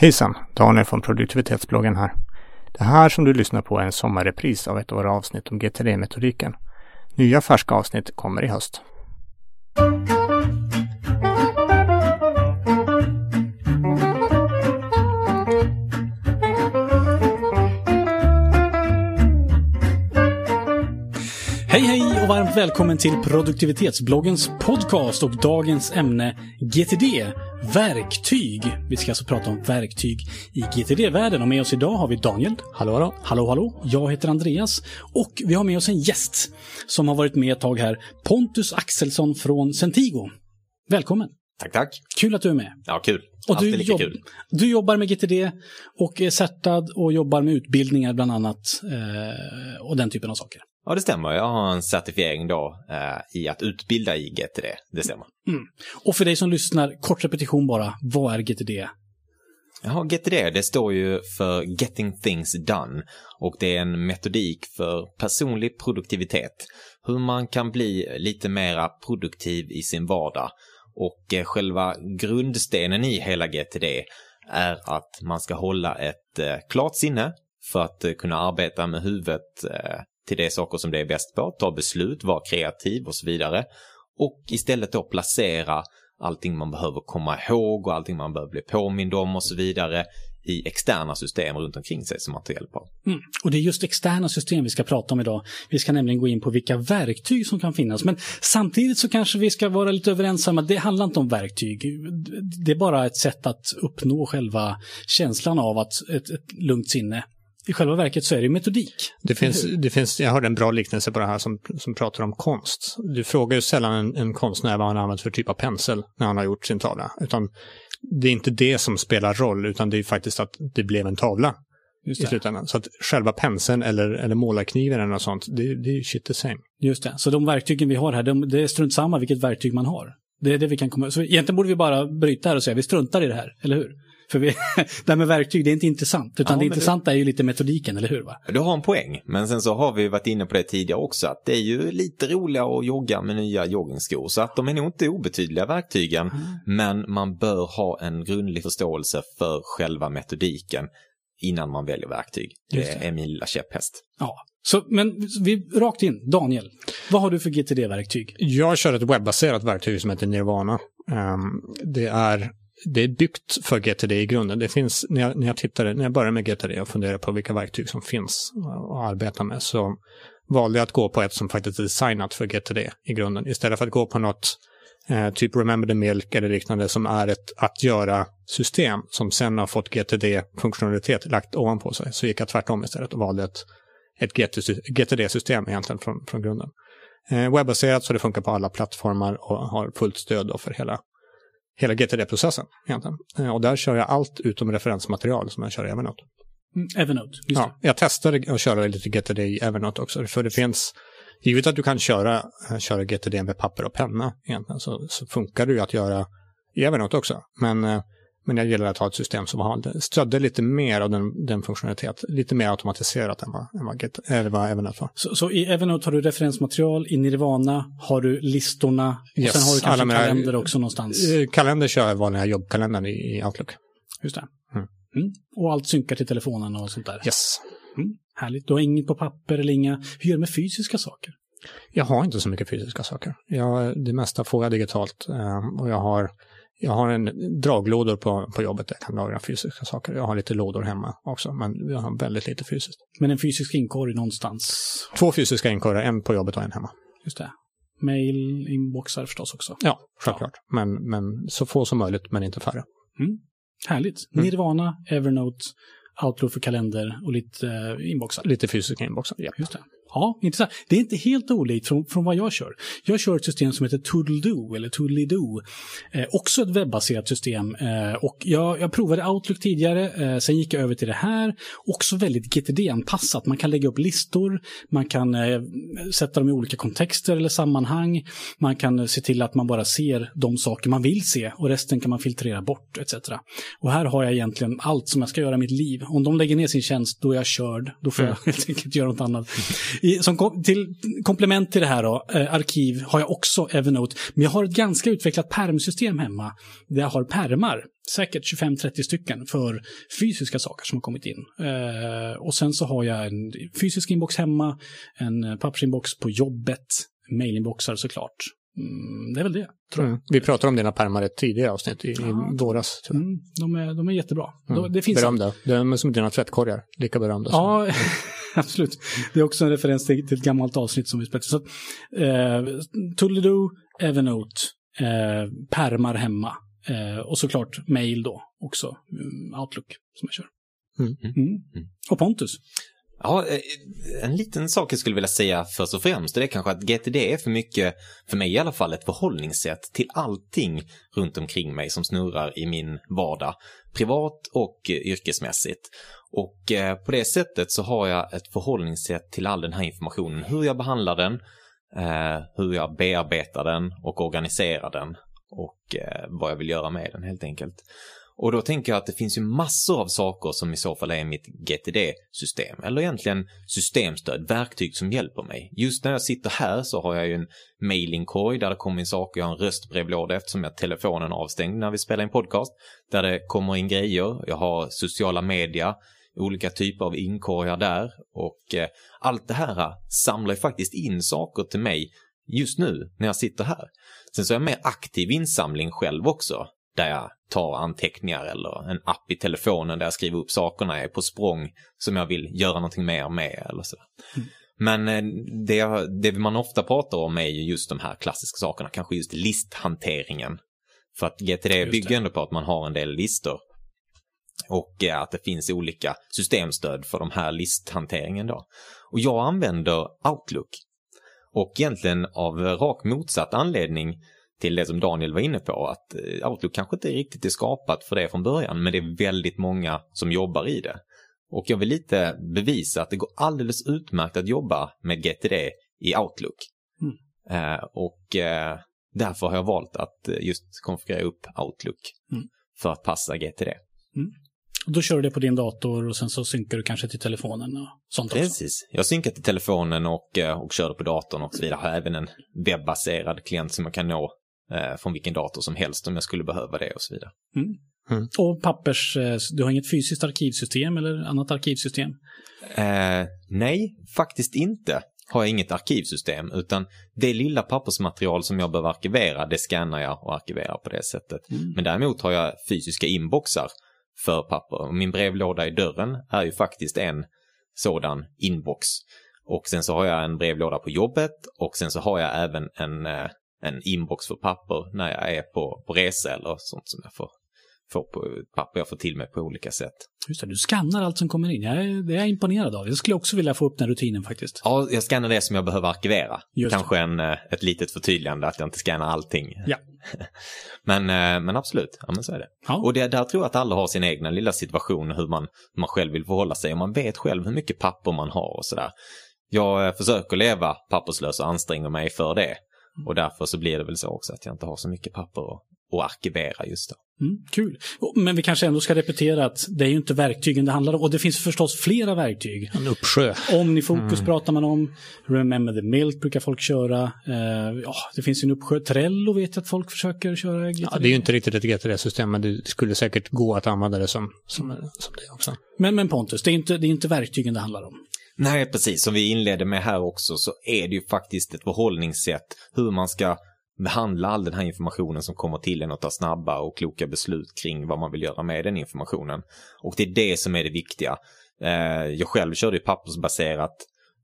Hejsan! Daniel från produktivitetsbloggen här. Det här som du lyssnar på är en sommarrepris av ett av våra avsnitt om GTD-metodiken. Nya färska avsnitt kommer i höst. Hej hej och varmt välkommen till produktivitetsbloggens podcast och dagens ämne GTD, verktyg. Vi ska alltså prata om verktyg i GTD-världen och med oss idag har vi Daniel. Hallå hallå! Hallå hallå! Jag heter Andreas och vi har med oss en gäst som har varit med ett tag här, Pontus Axelsson från Centigo. Välkommen! Tack, tack. Kul att du är med. Ja, kul. Och Alltid du, lika jobb, kul. du jobbar med GTD och är certad och jobbar med utbildningar bland annat eh, och den typen av saker. Ja, det stämmer. Jag har en certifiering då eh, i att utbilda i GTD. Det stämmer. Mm. Och för dig som lyssnar, kort repetition bara, vad är GTD? Jaha, GTD, det står ju för Getting Things Done och det är en metodik för personlig produktivitet. Hur man kan bli lite mera produktiv i sin vardag. Och eh, själva grundstenen i hela GTD är att man ska hålla ett eh, klart sinne för att eh, kunna arbeta med huvudet eh, till de saker som det är bäst på, ta beslut, vara kreativ och så vidare. Och istället då placera allting man behöver komma ihåg och allting man behöver bli påmind om och så vidare i externa system runt omkring sig som man tar hjälp av. Mm. Och det är just externa system vi ska prata om idag. Vi ska nämligen gå in på vilka verktyg som kan finnas. Men samtidigt så kanske vi ska vara lite överens om att det handlar inte om verktyg. Det är bara ett sätt att uppnå själva känslan av att ett, ett lugnt sinne. I själva verket så är det metodik. Det finns, det finns, jag hörde en bra liknelse på det här som, som pratar om konst. Du frågar ju sällan en, en konstnär vad han har använt för typ av pensel när han har gjort sin tavla. Utan det är inte det som spelar roll, utan det är faktiskt att det blev en tavla Just i slutändan. Så att själva penseln eller, eller målarkniven eller något sånt, det, det är ju shit the same. Just det. Så de verktygen vi har här, de, det är strunt samma vilket verktyg man har. Det är det vi kan komma... Så egentligen borde vi bara bryta här och säga vi struntar i det här, eller hur? För vi, det här med verktyg, det är inte intressant. Utan Ja, det intressanta är ju lite metodiken, eller hur? Va? Du har en poäng, men sen så har vi varit inne på det tidigare också att det är ju lite roligare att jogga med nya joggingskor så att de är nog inte obetydliga verktygen men man bör ha en grundlig förståelse för själva metodiken innan man väljer verktyg. Det, det. är min lilla käpphäst. Ja. Så, men vi, rakt in, Daniel. Vad har du för GTD-verktyg? Jag kör ett webbaserat verktyg som heter Nirvana. Ehm, det, är, det är byggt för GTD i grunden. Det finns, när jag, när jag tittade, när jag började med GTD och funderade på vilka verktyg som finns att arbeta med så valde jag att gå på ett som faktiskt är designat för GTD i grunden. Istället för att gå på något eh, typ Remember the Milk eller liknande som är ett att göra-system som sen har fått GTD-funktionalitet lagt ovanpå sig. Så gick jag tvärtom istället och valde ett, ett GTD-system egentligen från, från grunden. Eh, webbaserat så det funkar på alla plattformar och har fullt stöd då för hela, hela GTD-processen. egentligen. Eh, och där kör jag allt utom referensmaterial som jag kör i Evernote. Mm, Evernote, just Ja, jag testade att köra lite GTD i Evernote också, för det finns, givet att du kan köra, eh, köra GTD med papper och penna egentligen, så, så funkar det ju att göra i Evernote också. Men, eh, men jag gillar att ha ett system som har, stödde lite mer av den, den funktionalitet, lite mer automatiserat än vad, än vad, GT, eller vad Evernote var. Så, så i Evernote har du referensmaterial, i Nirvana har du listorna och Yes, sen har du kanske mina- kalender också någonstans. Eh, Kalender kör jag vanliga jobbkalendern i, i Outlook. Just det. Mm. Mm. Och allt synkar till telefonen och sånt där. Yes. Mm. Härligt. Du har inget på papper eller inga... Hur gör du med fysiska saker? Jag har inte så mycket fysiska saker. Jag, det mesta får jag digitalt eh, och jag har, jag har en draglådor på, på jobbet där jag kan lagra fysiska saker. Jag har lite lådor hemma också, men jag har väldigt lite fysiskt. Men en fysisk inkorg någonstans. Två fysiska inkorgar, en på jobbet och en hemma. Just det. Mail, inboxar förstås också. Ja, självklart. Men, men så få som möjligt, men inte färre. Mm. Härligt. Mm. Nirvana, Evernote, Outlook för kalender och lite eh, inboxar. Lite fysiska inboxar. Ja. Just det. Ja, intressant. Det är inte helt olikt från, från vad jag kör. Jag kör ett system som heter Toodledoo, eller Toodledoo. Eh, också ett webbaserat system. Eh, och jag, jag provade Outlook tidigare, eh, sen gick jag över till det här. Också väldigt GTD-anpassat. Man kan lägga upp listor, man kan eh, sätta dem i olika kontexter eller sammanhang. Man kan eh, se till att man bara ser de saker man vill se och resten kan man filtrera bort etc. Och här har jag egentligen allt som jag ska göra i mitt liv. Om de lägger ner sin tjänst, då är jag körd. Då får jag helt enkelt göra något annat. I, som kom, till komplement till det här då, eh, arkiv har jag också Evernote. Men jag har ett ganska utvecklat permsystem hemma. Där jag har permar, säkert 25-30 stycken, för fysiska saker som har kommit in. Eh, och sen så har jag en fysisk inbox hemma, en pappersinbox på jobbet, mailinboxar såklart. Mm, det är väl det, tror jag. Mm. Vi pratade om dina pärmar i ett tidigare avsnitt i, Ja. våras. tror jag. Mm, de, är, de är jättebra. Mm. De, det finns Berömda. De är som dina tvättkorgar. Lika berömda. Ja, absolut. Det är också en referens till, till ett gammalt avsnitt som vi spelade. Så, att, eh, Tulledoo, Evernote, eh, permar hemma. Eh, och såklart mail då också, mm, Outlook som jag kör. Mm. Mm. Och Pontus. Ja, eh, en liten sak jag skulle vilja säga först och främst, det är kanske att GTD är för mycket, för mig i alla fall, ett förhållningssätt till allting runt omkring mig som snurrar i min vardag, privat och eh, yrkesmässigt. Och eh, på det sättet så har jag ett förhållningssätt till all den här informationen, hur jag behandlar den, hur jag bearbetar den och organiserar den och vad jag vill göra med den helt enkelt. Och då tänker jag att det finns ju massor av saker som i så fall är mitt GTD-system, eller egentligen systemstöd, verktyg som hjälper mig. Just när jag sitter här så har jag ju en mailingkorg där det kommer in saker, jag har en röstbrevlåda eftersom jag har telefonen avstängd när vi spelar in podcast, där det kommer in grejer, jag har sociala media, olika typer av inkorgar där och eh, allt det här eh, samlar ju faktiskt in saker till mig just nu när jag sitter här. Sen så är jag mer aktiv insamling själv också, där jag tar anteckningar eller en app i telefonen där jag skriver upp sakerna jag är på språng som jag vill göra någonting mer med eller så. Men eh, det, det man ofta pratar om är ju just de här klassiska sakerna, kanske just listhanteringen. För att GTD bygger ändå på att man har en del listor. Och eh, att det finns olika systemstöd för de här listhanteringen då. Och jag använder Outlook. Och egentligen av rakt motsatt anledning till det som Daniel var inne på, att eh, Outlook kanske inte riktigt är skapat för det från början, men det är väldigt många som jobbar i det. Och jag vill lite bevisa att det går alldeles utmärkt att jobba med GTD i Outlook. Eh, och eh, därför har jag valt att eh, just konfigurera upp Outlook Mm. för att passa GTD. Och då kör du det på din dator och sen så synkar du kanske till telefonen och sånt också. Precis. Jag synkar till telefonen och, eh, och kör det på datorn och så vidare. Jag har även en webbaserad klient som jag kan nå eh, från vilken dator som helst om jag skulle behöva det och så vidare. Och pappers, eh, du har inget fysiskt arkivsystem eller annat arkivsystem? Eh, nej, faktiskt inte har jag inget arkivsystem utan det lilla pappersmaterial som jag behöver arkivera det scannar jag och arkiverar på det sättet. Men däremot har jag fysiska inboxar för papper. Och Min brevlåda i dörren är ju faktiskt en sådan inbox. Och sen så har jag en brevlåda på jobbet och sen så har jag även en, eh, en inbox för papper när jag är på, på resa eller sånt som jag får, får på papper jag får till mig på olika sätt. Just det, du skannar allt som kommer in. Jag är, det är jag imponerad av. Jag skulle också vilja få upp den rutinen faktiskt. Ja, jag scannar det som jag behöver arkivera. Just Kanske en, eh, ett litet förtydligande att jag inte scannar allting. Ja. men, eh, men absolut, ja men så är det. Ja. Och det, där tror jag att alla har sin egna lilla situation, hur man, hur man själv vill förhålla sig. Och man vet själv hur mycket papper man har och sådär. Jag eh, försöker leva papperslös och anstränger mig för det. Och därför så blir det väl så också att jag inte har så mycket papper att, att arkivera just då. Mm, kul. Men vi kanske ändå ska repetera att det är ju inte verktygen det handlar om. Och det finns förstås flera verktyg. En uppsjö. Omnifokus pratar man om. Remember the Milk brukar folk köra. Eh, ja, det finns ju en uppsjö. Trello vet jag att folk försöker köra. Ja, det är ju inte riktigt ett GTD-system, men det skulle säkert gå att använda det som, som, som det också. men, men Pontus, det är, inte, det är inte verktygen det handlar om. Nej, precis. Som vi inledde med här också så är det ju faktiskt ett förhållningssätt hur man ska behandla all den här informationen som kommer till en och ta snabba och kloka beslut kring vad man vill göra med den informationen. Och det är det som är det viktiga. Eh, jag själv körde ju pappersbaserat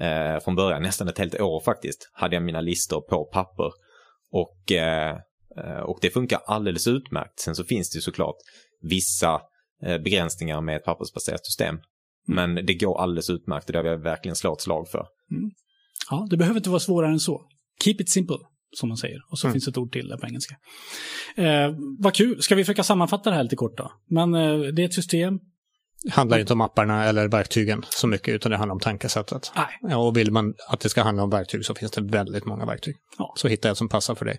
eh, från början, nästan ett helt år faktiskt, hade jag mina listor på papper. Och, eh, och det funkar alldeles utmärkt. Sen så finns det ju såklart vissa begränsningar med ett pappersbaserat system. Men det går alldeles utmärkt och det vill jag verkligen slå ett slag för. Ja, det behöver inte vara svårare än så. Keep it simple, som man säger. Och så Mm. finns ett ord till där på engelska. Eh, vad kul. Ska vi försöka sammanfatta det här lite kort då? Men eh, det är ett system. Det handlar inte om apparna eller verktygen så mycket, utan det handlar om tankesättet. Nej. Ja, och vill man att det ska handla om verktyg så finns det väldigt många verktyg. Ja. Så hitta ett som passar för dig.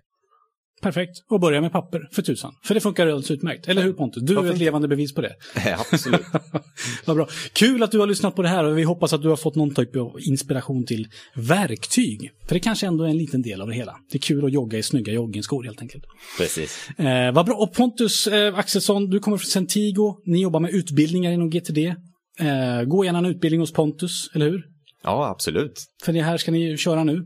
Perfekt. Och börja med papper, för tusan. För det funkar alldeles utmärkt. Eller hur Pontus? Du är ett levande bevis på det. Ja, absolut. Vad bra. Kul att du har lyssnat på det här och vi hoppas att du har fått någon typ av inspiration till verktyg. För det kanske ändå är en liten del av det hela. Det är kul att jogga i snygga joggingskor helt enkelt. Precis. Eh, vad bra. Och Pontus eh, Axelsson, du kommer från Centigo. Ni jobbar med utbildningar inom GTD. Eh, gå gärna en utbildning hos Pontus, eller hur? Ja, absolut. För det här ska ni köra nu.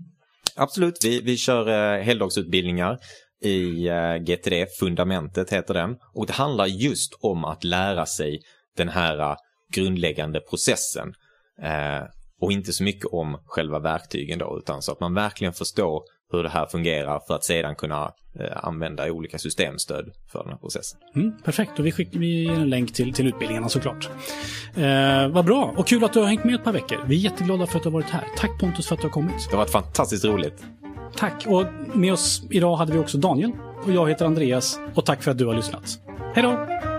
Absolut, vi, vi kör eh, heldagsutbildningar i eh, GTD, Fundamentet heter den. Och det handlar just om att lära sig den här eh, grundläggande processen. Eh, och inte så mycket om själva verktygen då, utan så att man verkligen förstår hur det här fungerar för att sedan kunna eh, använda olika systemstöd för den här processen. Mm, perfekt, och vi skickar vi ger en länk till, till utbildningarna såklart. Eh, vad bra, och kul att du har hängt med ett par veckor. Vi är jätteglada för att du har varit här. Tack Pontus för att du har kommit. Det har varit fantastiskt roligt. Tack, och med oss idag hade vi också Daniel. Och jag heter Andreas, och tack för att du har lyssnat. Hej då!